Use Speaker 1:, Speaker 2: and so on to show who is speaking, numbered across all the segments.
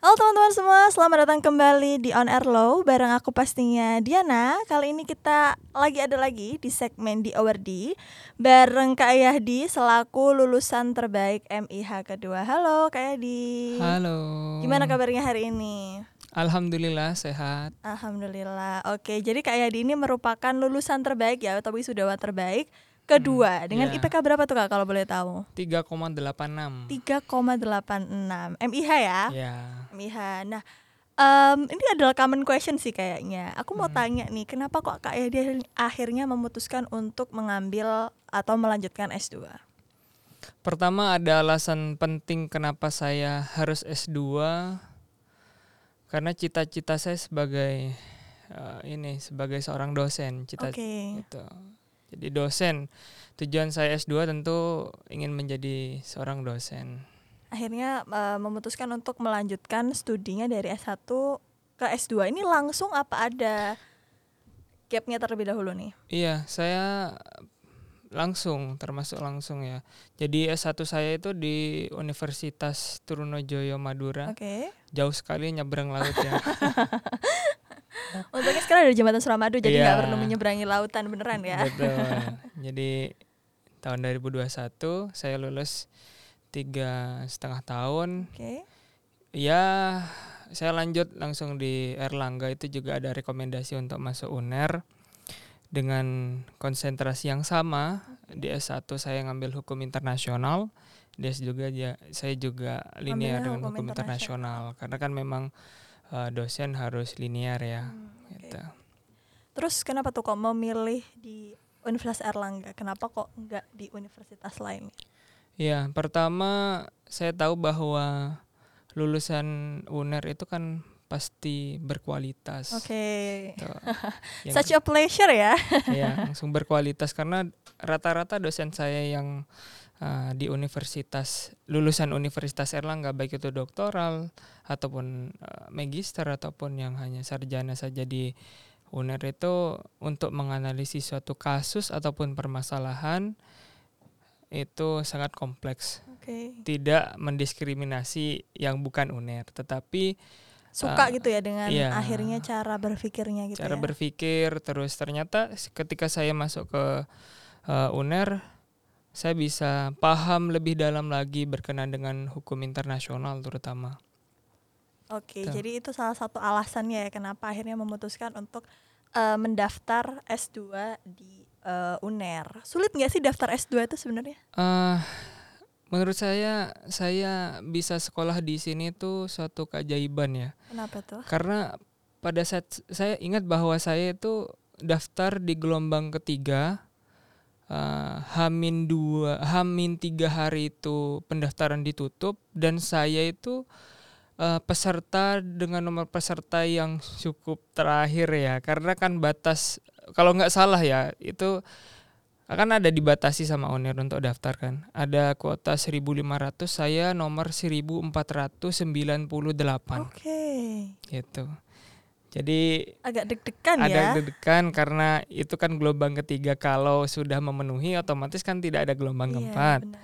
Speaker 1: Halo teman-teman semua, selamat datang kembali di On Air Low bareng aku pastinya Diana. Kali ini kita lagi ada lagi di segmen di Awardi bareng Kak Yahdi selaku lulusan terbaik MIH kedua. Halo Kak Yahdi.
Speaker 2: Halo.
Speaker 1: Gimana kabarnya hari ini?
Speaker 2: Alhamdulillah sehat.
Speaker 1: Alhamdulillah. Oke, jadi Kak Yahdi ini merupakan lulusan terbaik ya atau wisudawan terbaik kedua dengan
Speaker 2: ya.
Speaker 1: IPK berapa tuh Kak kalau boleh tahu?
Speaker 2: 3,86.
Speaker 1: 3,86 MIH ya.
Speaker 2: Ya.
Speaker 1: MIH. Nah, em, ini adalah common question sih kayaknya. Aku mau
Speaker 2: Hmm.
Speaker 1: tanya nih, kenapa kok Kak Yadi akhirnya memutuskan untuk mengambil atau melanjutkan S2?
Speaker 2: Pertama ada alasan penting kenapa saya harus S2 karena cita-cita saya sebagai eh, ini sebagai seorang dosen, cita
Speaker 1: Oke.
Speaker 2: itu. Jadi dosen. Tujuan saya S2 tentu ingin menjadi seorang dosen.
Speaker 1: Akhirnya eh, memutuskan untuk melanjutkan studinya dari S1 ke S2. Ini langsung apa ada gapnya terlebih dahulu nih?
Speaker 2: Iya, saya langsung termasuk langsung ya. Jadi S1 saya itu di Universitas Trunojoyo Madura.
Speaker 1: Oke.
Speaker 2: Jauh sekali nyebrang laut ya.
Speaker 1: Untungnya sekarang ada jembatan Suramadu jadi nggak
Speaker 2: Iya.
Speaker 1: perlu menyeberangi lautan beneran ya.
Speaker 2: Betul. Jadi tahun 2021 saya lulus tiga setengah tahun.
Speaker 1: Oke.
Speaker 2: Ya, saya lanjut langsung di Erlangga itu juga ada rekomendasi untuk masuk UNER dengan konsentrasi yang sama. Di S1 saya ngambil hukum internasional, di S juga saya juga linear
Speaker 1: Ambilnya
Speaker 2: dengan
Speaker 1: hukum
Speaker 2: hukum internasional karena kan memang eh, dosen harus linear ya.
Speaker 1: Hmm, oke.
Speaker 2: Gitu.
Speaker 1: Terus kenapa tuh kok memilih di Universitas Erlangga? Kenapa kok nggak di universitas lain?
Speaker 2: Ya, pertama saya tahu bahwa lulusan UNER itu kan pasti berkualitas.
Speaker 1: Oke.
Speaker 2: Tuh. Yang-
Speaker 1: Such a pleasure ya.
Speaker 2: ya langsung berkualitas karena rata-rata dosen saya yang uh, di universitas lulusan Universitas Erlangga baik itu doktoral ataupun uh, magister ataupun yang hanya sarjana saja di UNER itu untuk menganalisis suatu kasus ataupun permasalahan itu sangat kompleks
Speaker 1: Oke.
Speaker 2: tidak mendiskriminasi yang bukan UNER tetapi
Speaker 1: Suka
Speaker 2: Ah,
Speaker 1: gitu ya dengan
Speaker 2: iya.
Speaker 1: akhirnya cara berpikirnya gitu
Speaker 2: cara
Speaker 1: ya.
Speaker 2: berpikir terus ternyata ketika saya masuk ke uh, UNER saya bisa paham lebih dalam lagi berkenan dengan hukum internasional terutama
Speaker 1: Oke,
Speaker 2: Tuh.
Speaker 1: jadi itu salah satu alasannya ya kenapa akhirnya memutuskan untuk eh, mendaftar S2 di eh, UNER. Sulit nggak sih daftar S2 itu sebenarnya?
Speaker 2: Eh, menurut saya saya bisa sekolah di sini tuh suatu keajaiban ya
Speaker 1: Kenapa tuh?
Speaker 2: karena pada saat saya ingat bahwa saya itu daftar di gelombang ketiga eh, Hamin dua Hamin tiga hari itu pendaftaran ditutup dan saya itu eh, peserta dengan nomor peserta yang cukup terakhir ya karena kan batas kalau nggak salah ya itu akan ada dibatasi sama UNER untuk daftar kan ada kuota 1500 saya nomor 1498
Speaker 1: Oke.
Speaker 2: gitu. Jadi
Speaker 1: Agak deg-degan
Speaker 2: ada
Speaker 1: ya.
Speaker 2: deg-degan karena itu kan gelombang ketiga kalau sudah memenuhi otomatis kan tidak ada gelombang
Speaker 1: Iya,
Speaker 2: keempat.
Speaker 1: benar.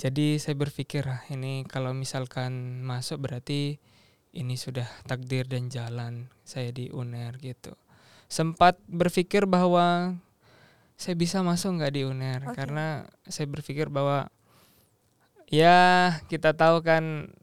Speaker 2: Jadi saya berpikir "Ah, ini kalau misalkan masuk berarti ini sudah takdir dan jalan saya di UNER gitu. Sempat berpikir bahwa saya bisa masuk nggak di UNER
Speaker 1: Oke.
Speaker 2: karena saya berpikir bahwa ya kita tahu kan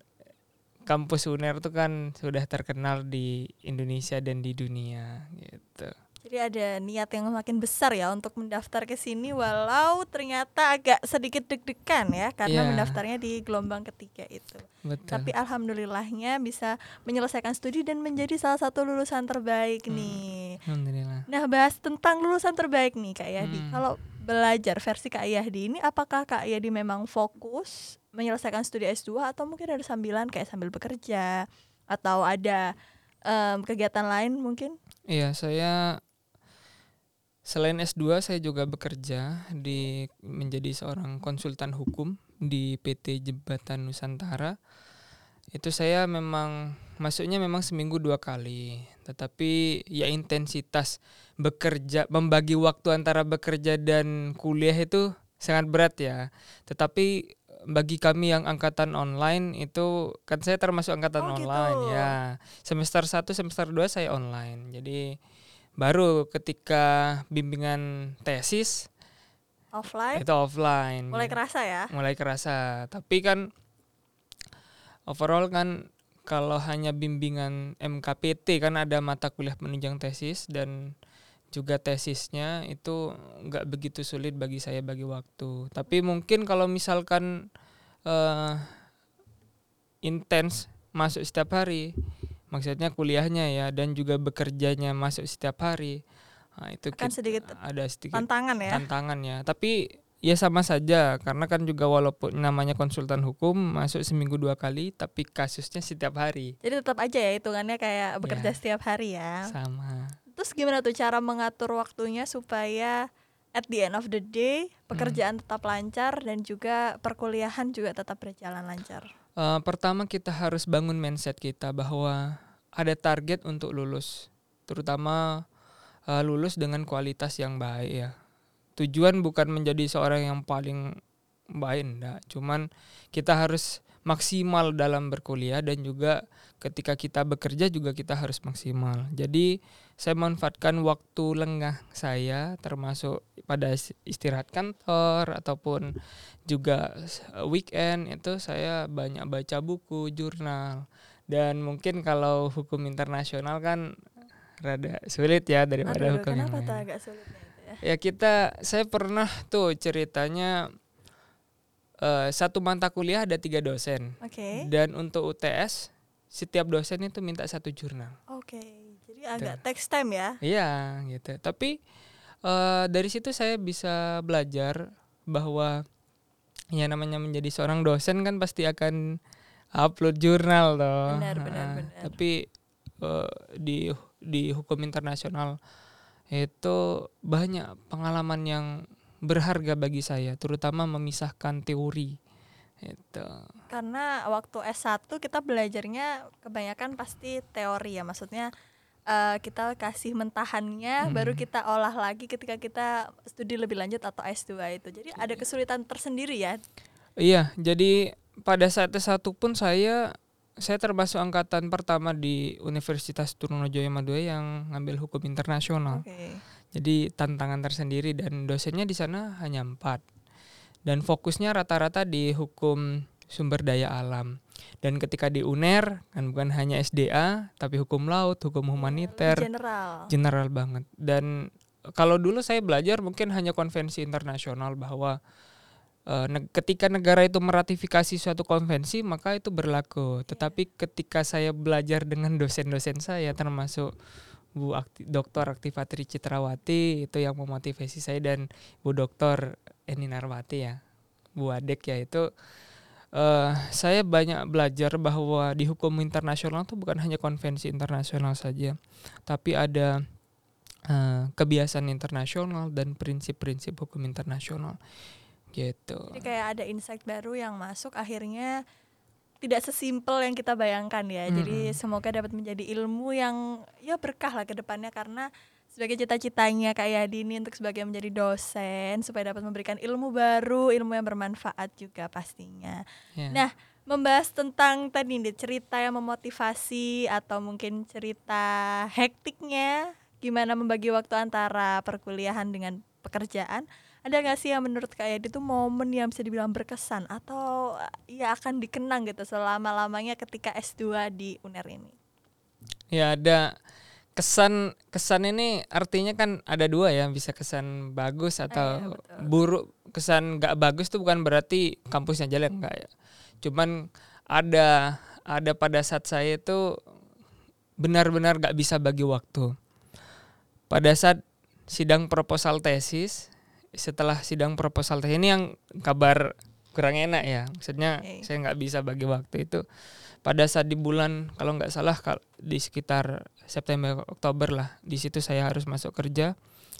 Speaker 2: kampus UNER itu kan sudah terkenal di Indonesia dan di dunia gitu.
Speaker 1: Jadi ada niat yang makin besar ya untuk mendaftar ke sini walau ternyata agak sedikit deg-degan ya karena
Speaker 2: Iya.
Speaker 1: mendaftarnya di gelombang ketiga itu.
Speaker 2: Betul.
Speaker 1: Tapi alhamdulillahnya bisa menyelesaikan studi dan menjadi salah satu lulusan terbaik
Speaker 2: Hmm.
Speaker 1: nih.
Speaker 2: Alhamdulillah.
Speaker 1: Nah, bahas tentang lulusan terbaik nih Kak Yadi.
Speaker 2: Hmm.
Speaker 1: Kalau belajar versi Kak Yadi ini apakah Kak Yadi memang fokus menyelesaikan studi S2 atau mungkin ada sambilan kayak sambil bekerja atau ada em, kegiatan lain mungkin?
Speaker 2: Iya, saya selain S2 saya juga bekerja di menjadi seorang konsultan hukum di PT Jembatan Nusantara. Itu saya memang masuknya memang seminggu dua kali, tetapi ya intensitas bekerja membagi waktu antara bekerja dan kuliah itu sangat berat ya. Tetapi bagi kami yang angkatan online itu kan saya termasuk angkatan
Speaker 1: Oh,
Speaker 2: online
Speaker 1: gitu.
Speaker 2: ya. Semester 1 semester 2 saya online. Jadi baru ketika bimbingan tesis
Speaker 1: Offline
Speaker 2: itu offline.
Speaker 1: mulai kerasa ya.
Speaker 2: mulai kerasa. Tapi kan overall kan kalau hanya bimbingan MKPT kan ada mata kuliah penunjang tesis dan juga tesisnya itu nggak begitu sulit bagi saya bagi waktu. Tapi mungkin kalau misalkan eh intens masuk setiap hari, maksudnya kuliahnya ya dan juga bekerjanya masuk setiap hari, nah, itu
Speaker 1: Akan
Speaker 2: kit-
Speaker 1: sedikit
Speaker 2: ada sedikit
Speaker 1: tantangan ya.
Speaker 2: tantangannya. Tapi ya sama saja karena kan juga walaupun namanya konsultan hukum masuk seminggu dua kali tapi kasusnya setiap hari
Speaker 1: Jadi tetap aja ya hitungannya kayak bekerja
Speaker 2: Ya.
Speaker 1: setiap hari ya.
Speaker 2: sama.
Speaker 1: Terus gimana tuh cara mengatur waktunya supaya at the end of the day pekerjaan tetap lancar dan juga perkuliahan juga tetap berjalan lancar.
Speaker 2: Eh, pertama kita harus bangun mindset kita bahwa ada target untuk lulus, terutama eh, lulus dengan kualitas yang baik ya. Tujuan bukan menjadi seorang yang paling baik, enggak. Cuman kita harus maksimal dalam berkuliah dan juga ketika kita bekerja juga kita harus maksimal. Jadi saya manfaatkan waktu lengah saya termasuk pada is- istirahat kantor ataupun juga weekend itu saya banyak baca buku, jurnal. Dan mungkin kalau hukum internasional kan rada sulit ya daripada
Speaker 1: Aduh,
Speaker 2: hukum
Speaker 1: kenapa tuh
Speaker 2: lain.
Speaker 1: agak sulitnya itu ya?
Speaker 2: Ya kita saya pernah tuh ceritanya eh, satu mata kuliah ada tiga dosen
Speaker 1: Oke.
Speaker 2: dan untuk UTS setiap dosen itu minta satu jurnal.
Speaker 1: Oke. Jadi agak text time ya.
Speaker 2: Iya gitu. Tapi eh, dari situ saya bisa belajar bahwa ya namanya menjadi seorang dosen kan pasti akan upload jurnal toh.
Speaker 1: Benar, benar,
Speaker 2: Ah,
Speaker 1: benar.
Speaker 2: Tapi eh, di di hukum internasional itu banyak pengalaman yang berharga bagi saya, terutama memisahkan teori. Itu.
Speaker 1: Karena waktu S1 kita belajarnya kebanyakan pasti teori ya. Maksudnya eh, kita kasih mentahannya
Speaker 2: Hmm.
Speaker 1: baru kita olah lagi ketika kita studi lebih lanjut atau S2 itu. Jadi ada kesulitan tersendiri ya.
Speaker 2: Iya, jadi pada saat S1 pun saya saya termasuk angkatan pertama di Universitas Trunojoyo Madua yang ngambil hukum internasional.
Speaker 1: Oke.
Speaker 2: Jadi tantangan tersendiri dan dosennya di sana hanya empat. Dan fokusnya rata-rata di hukum sumber daya alam. Dan ketika di UNER kan bukan hanya SDA tapi hukum laut, hukum humaniter,
Speaker 1: General.
Speaker 2: general banget. Dan kalau dulu saya belajar mungkin hanya konvensi internasional bahwa eh, ketika negara itu meratifikasi suatu konvensi maka itu berlaku. Tetapi ketika saya belajar dengan dosen-dosen saya termasuk Bu Akti, Dr. Aktivatri Citrawati itu yang memotivasi saya dan Bu Dr. Eni Narwati ya. Bu Adek ya itu eh saya banyak belajar bahwa di hukum internasional itu bukan hanya konvensi internasional saja, tapi ada eh, kebiasaan internasional dan prinsip-prinsip hukum internasional gitu.
Speaker 1: Jadi kayak ada insight baru yang masuk akhirnya tidak sesimpel yang kita bayangkan ya. Jadi
Speaker 2: Mm-mm.
Speaker 1: semoga dapat menjadi ilmu yang ya berkah lah ke depannya karena sebagai cita-citanya Kak Yadi ini untuk sebagai menjadi dosen supaya dapat memberikan ilmu baru, ilmu yang bermanfaat juga pastinya.
Speaker 2: Ya.
Speaker 1: Nah, membahas tentang tadi nih cerita yang memotivasi atau mungkin cerita hektiknya gimana membagi waktu antara perkuliahan dengan pekerjaan ada nggak sih yang menurut Kak Yadi itu momen yang bisa dibilang berkesan atau ya akan dikenang gitu selama lamanya ketika S2 di UNER ini
Speaker 2: Ya ada kesan kesan ini artinya kan ada dua ya bisa kesan bagus atau
Speaker 1: iya, betul.
Speaker 2: buruk. Kesan nggak bagus tuh bukan berarti kampusnya jelek enggak ya. Cuman ada ada pada saat saya itu benar-benar nggak bisa bagi waktu. Pada saat sidang proposal tesis setelah sidang proposal tesis ini yang kabar kurang enak ya. Maksudnya
Speaker 1: Oke.
Speaker 2: saya nggak bisa bagi waktu itu pada saat di bulan kalau nggak salah di sekitar September Oktober lah di situ saya harus masuk kerja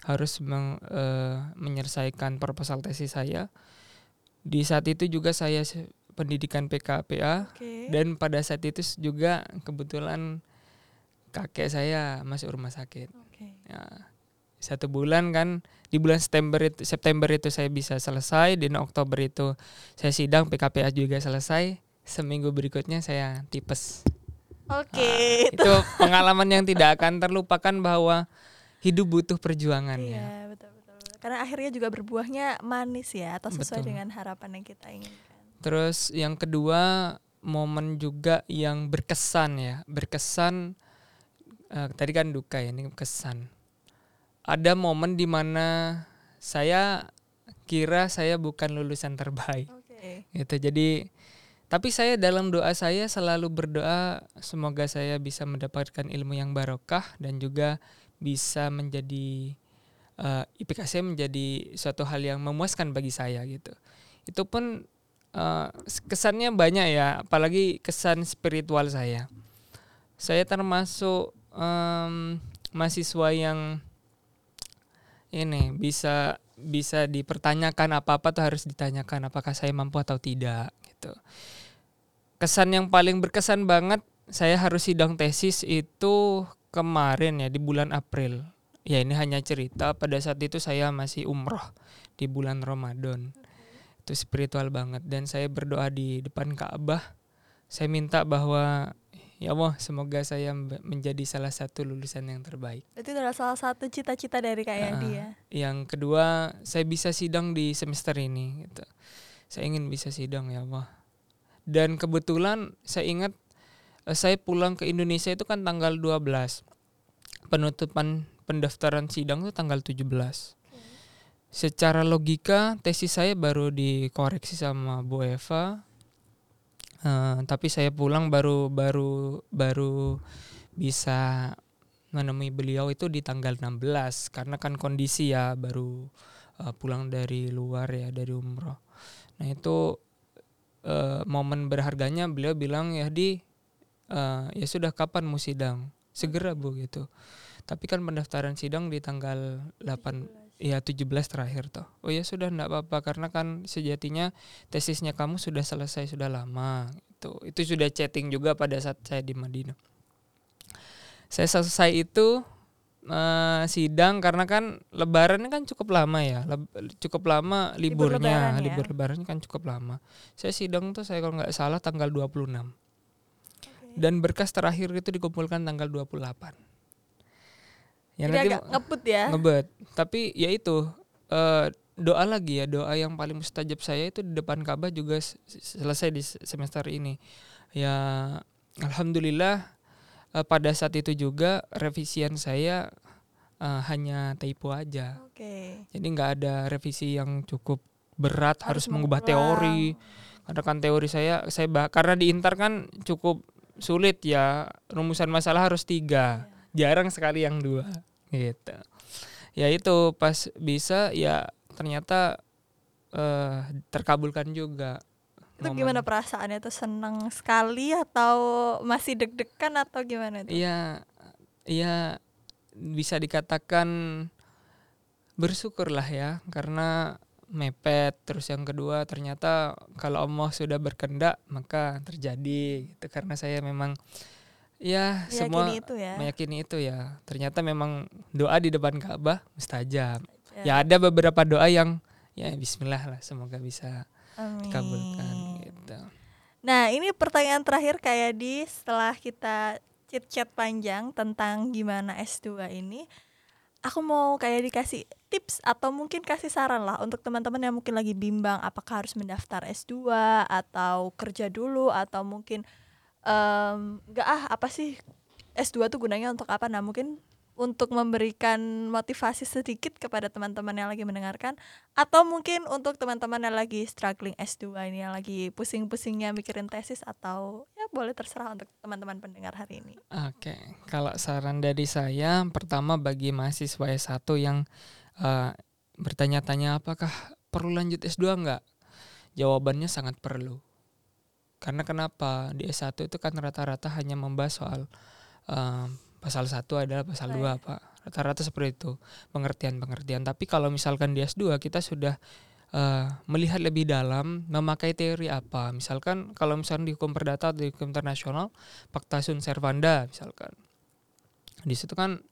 Speaker 2: harus meng- eh, menyelesaikan proposal tesis saya. Di saat itu juga saya pendidikan PKPA
Speaker 1: oke.
Speaker 2: dan pada saat itu juga kebetulan kakek saya masuk rumah sakit.
Speaker 1: Oke.
Speaker 2: Ya satu bulan kan di bulan September itu September itu saya bisa selesai di Oktober itu saya sidang PKPA juga selesai seminggu berikutnya saya tipes
Speaker 1: oke okay,
Speaker 2: nah, itu pengalaman yang tidak akan terlupakan bahwa hidup butuh perjuangan
Speaker 1: iya,
Speaker 2: ya
Speaker 1: betul betul karena akhirnya juga berbuahnya manis ya atau sesuai
Speaker 2: Betul.
Speaker 1: dengan harapan yang kita inginkan
Speaker 2: terus yang kedua momen juga yang berkesan ya berkesan uh, tadi kan duka ya ini kesan ada momen di mana saya kira saya bukan lulusan terbaik.
Speaker 1: Okay.
Speaker 2: Gitu. Jadi tapi saya dalam doa saya selalu berdoa semoga saya bisa mendapatkan ilmu yang barokah dan juga bisa menjadi uh, eh, IPK saya menjadi suatu hal yang memuaskan bagi saya gitu. Itu pun uh, kesannya banyak ya, apalagi kesan spiritual saya. Saya termasuk um, mahasiswa yang ini bisa bisa dipertanyakan apa-apa tuh harus ditanyakan apakah saya mampu atau tidak gitu. Kesan yang paling berkesan banget saya harus sidang tesis itu kemarin ya di bulan April. Ya ini hanya cerita pada saat itu saya masih umroh di bulan Ramadan. Itu spiritual banget dan saya berdoa di depan Ka'bah. Saya minta bahwa Ya Allah, semoga saya menjadi salah satu lulusan yang terbaik.
Speaker 1: Itu adalah salah satu cita-cita dari Kak Yadi ya.
Speaker 2: Yang kedua, saya bisa sidang di semester ini gitu. Saya ingin bisa sidang ya Allah. Dan kebetulan saya ingat eh, saya pulang ke Indonesia itu kan tanggal 12. Penutupan pendaftaran sidang itu tanggal 17. Secara logika tesis saya baru dikoreksi sama Bu Eva Uh, tapi saya pulang baru baru baru bisa menemui beliau itu di tanggal 16 karena kan kondisi ya baru uh, pulang dari luar ya dari umroh. Nah itu uh, momen berharganya beliau bilang ya di uh, ya sudah kapan mau sidang segera bu gitu. Tapi kan pendaftaran sidang di tanggal 8 Iya 17 terakhir toh. Oh ya sudah enggak apa-apa karena kan sejatinya tesisnya kamu sudah selesai sudah lama itu. Itu sudah chatting juga pada saat saya di Madinah. Saya selesai itu uh, sidang karena kan lebaran kan cukup lama ya. Le cukup lama liburnya, libur lebaran, ya? libur lebaran kan cukup lama. Saya sidang tuh saya kalau nggak salah tanggal 26. Okay. Dan berkas terakhir itu dikumpulkan tanggal 28
Speaker 1: ya Jadi nanti agak ngebut ya
Speaker 2: ngebut tapi ya itu uh, doa lagi ya doa yang paling mustajab saya itu di depan Ka'bah juga selesai di semester ini ya alhamdulillah uh, pada saat itu juga revisian saya uh, hanya typo aja.
Speaker 1: Okay.
Speaker 2: jadi nggak ada revisi yang cukup berat harus, harus mengubah teori. Karena kan teori saya saya bah karena di inter kan cukup sulit ya rumusan masalah harus tiga. Yeah. jarang sekali yang dua gitu. Ya itu pas bisa ya ternyata uh, terkabulkan juga
Speaker 1: itu momen. gimana perasaannya tuh senang sekali atau masih deg-degan atau gimana
Speaker 2: itu iya iya bisa dikatakan bersyukurlah ya karena mepet terus yang kedua ternyata kalau Allah sudah berkendak maka terjadi gitu karena saya memang Ya, meyakini semua itu ya. meyakini itu ya. Ternyata memang doa di depan Ka'bah mustajab. Ya. ya ada beberapa doa yang ya bismillah lah semoga bisa Amin. dikabulkan.
Speaker 1: Nah, ini pertanyaan terakhir kayak di setelah kita chat-chat panjang tentang gimana S2 ini. Aku mau kayak dikasih tips atau mungkin kasih saran lah untuk teman-teman yang mungkin lagi bimbang apakah harus mendaftar S2 atau kerja dulu atau mungkin um, gak ah apa sih S2 tuh gunanya untuk apa nah mungkin untuk memberikan motivasi sedikit kepada teman-teman yang lagi mendengarkan atau mungkin untuk teman-teman yang lagi struggling S2 ini yang lagi pusing-pusingnya mikirin tesis atau ya boleh terserah untuk teman-teman pendengar hari ini.
Speaker 2: Oke, okay. kalau saran dari saya pertama bagi mahasiswa S1 yang uh, bertanya-tanya apakah perlu lanjut S2 enggak? Jawabannya sangat perlu karena kenapa di S1 itu kan rata-rata hanya membahas soal uh, pasal satu adalah pasal dua Pak. Rata-rata seperti itu, pengertian-pengertian. Tapi kalau misalkan di S2 kita sudah uh, melihat lebih dalam memakai teori apa. Misalkan kalau misalkan di hukum perdata atau di hukum internasional, Fakta Sunt Servanda misalkan. Di situ kan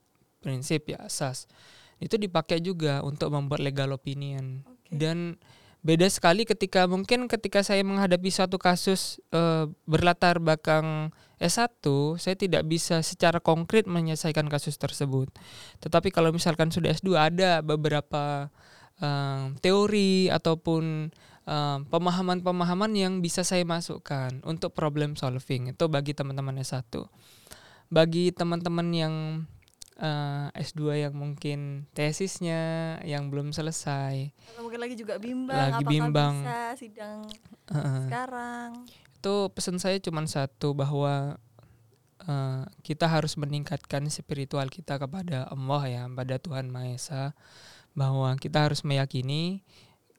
Speaker 2: prinsip ya asas. itu dipakai juga untuk membuat legal opinion
Speaker 1: Oke.
Speaker 2: dan beda sekali ketika mungkin ketika saya menghadapi suatu kasus eh, berlatar belakang S1 saya tidak bisa secara konkret menyelesaikan kasus tersebut tetapi kalau misalkan sudah S2 ada beberapa eh, teori ataupun eh, pemahaman-pemahaman yang bisa saya masukkan untuk problem solving itu bagi teman-teman S1 bagi teman-teman yang eh, S2 yang mungkin tesisnya yang belum selesai
Speaker 1: Atau mungkin lagi juga bimbang
Speaker 2: Lagi
Speaker 1: apakah
Speaker 2: bimbang.
Speaker 1: bisa sidang
Speaker 2: Heeh.
Speaker 1: sekarang.
Speaker 2: Itu pesan saya cuma satu bahwa eh, kita harus meningkatkan spiritual kita kepada Allah ya pada Tuhan Maha Esa bahwa kita harus meyakini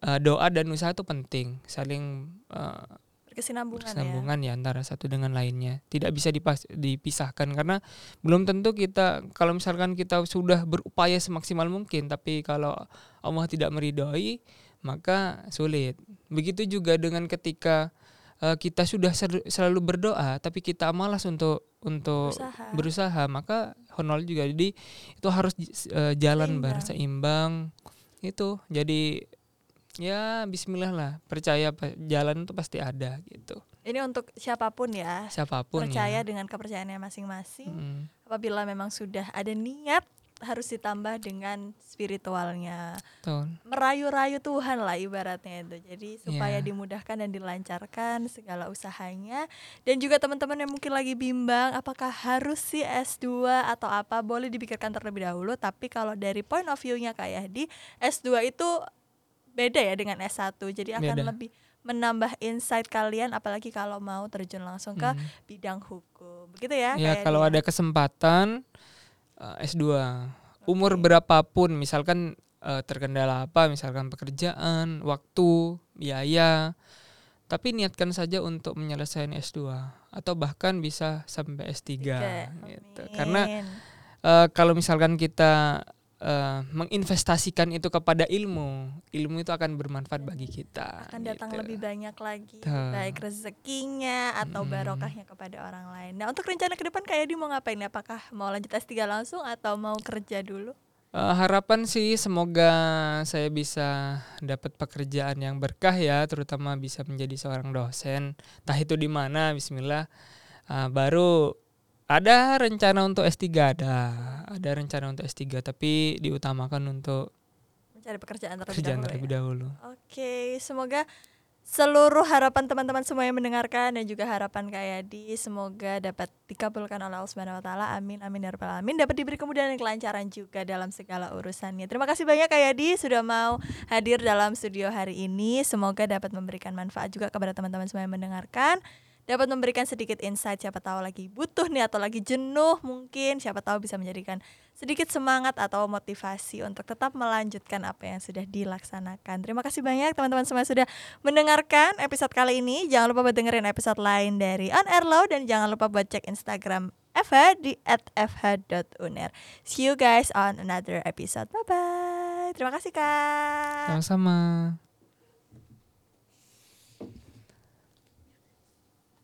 Speaker 2: eh, doa dan usaha itu penting saling eh,
Speaker 1: Berkesinambungan, ya.
Speaker 2: ya antara satu dengan lainnya tidak bisa dipas- dipisahkan karena belum tentu kita kalau misalkan kita sudah berupaya semaksimal mungkin tapi kalau Allah tidak meridhoi maka sulit begitu juga dengan ketika eh, kita sudah sel- selalu berdoa tapi kita malas untuk untuk
Speaker 1: Berusaha.
Speaker 2: berusaha maka honor juga jadi itu harus eh, jalan
Speaker 1: Seimbang.
Speaker 2: berseimbang itu jadi ya Bismillah lah percaya jalan itu pasti ada gitu
Speaker 1: Ini untuk siapa pun ya.
Speaker 2: siapa pun
Speaker 1: percaya
Speaker 2: ya
Speaker 1: dengan kepercayaannya masing-masing.
Speaker 2: Mm,
Speaker 1: Apabila memang sudah ada niat harus ditambah dengan spiritualnya.
Speaker 2: betul.
Speaker 1: Merayu-rayu Tuhan lah ibaratnya itu. Jadi supaya
Speaker 2: Iya.
Speaker 1: dimudahkan dan dilancarkan segala usahanya. Dan juga teman-teman yang mungkin lagi bimbang apakah harus sih S2 atau apa boleh dipikirkan terlebih dahulu. Tapi kalau dari point of view-nya Kak Yahdi, S2 itu beda ya dengan S1. Jadi akan
Speaker 2: Beda.
Speaker 1: lebih menambah insight kalian apalagi kalau mau terjun langsung ke
Speaker 2: Mm.
Speaker 1: bidang hukum. Begitu ya?
Speaker 2: ya
Speaker 1: Kak
Speaker 2: kalau ada kesempatan eh, S2 umur berapapun misalkan eh, terkendala apa misalkan pekerjaan waktu biaya tapi niatkan saja untuk menyelesaikan S2 atau bahkan bisa sampai S3
Speaker 1: Tiga.
Speaker 2: gitu. Karena eh, kalau misalkan kita eh, menginvestasikan itu kepada ilmu ilmu itu akan bermanfaat bagi kita
Speaker 1: akan datang
Speaker 2: gitu.
Speaker 1: lebih banyak lagi
Speaker 2: Betul.
Speaker 1: baik rezekinya atau
Speaker 2: Mm.
Speaker 1: barokahnya kepada orang lain. Nah, untuk rencana ke depan kayak di mau ngapain? Apakah mau lanjut S3 langsung atau mau kerja dulu?
Speaker 2: Eh, harapan sih semoga saya bisa dapat pekerjaan yang berkah ya, terutama bisa menjadi seorang dosen. Entah itu di mana, Bismillah. Ah, baru ada rencana untuk S3 ada, ada rencana untuk S3 tapi diutamakan untuk
Speaker 1: Mencari pekerjaan terlebih
Speaker 2: kerjaan
Speaker 1: dahulu.
Speaker 2: terlebih
Speaker 1: ya?
Speaker 2: dahulu.
Speaker 1: Oke, semoga seluruh harapan teman-teman semua yang mendengarkan dan juga harapan Kak Yadi semoga dapat dikabulkan oleh Allah Subhanahu wa taala. Amin amin ya rabbal alamin. Dapat diberi kemudahan dan kelancaran juga dalam segala urusannya. Terima kasih banyak Kak Yadi sudah mau hadir dalam studio hari ini. Semoga dapat memberikan manfaat juga kepada teman-teman semua yang mendengarkan. Dapat memberikan sedikit insight siapa tahu lagi butuh nih atau lagi jenuh mungkin siapa tahu bisa menjadikan sedikit semangat atau motivasi untuk tetap melanjutkan apa yang sudah dilaksanakan. Terima kasih banyak teman-teman semua sudah mendengarkan episode kali ini. Jangan lupa buat dengerin episode lain dari On Air Law dan jangan lupa buat cek Instagram FH di @fh.uner. See you guys on another episode. Bye bye. Terima kasih Kak.
Speaker 2: Sama-sama.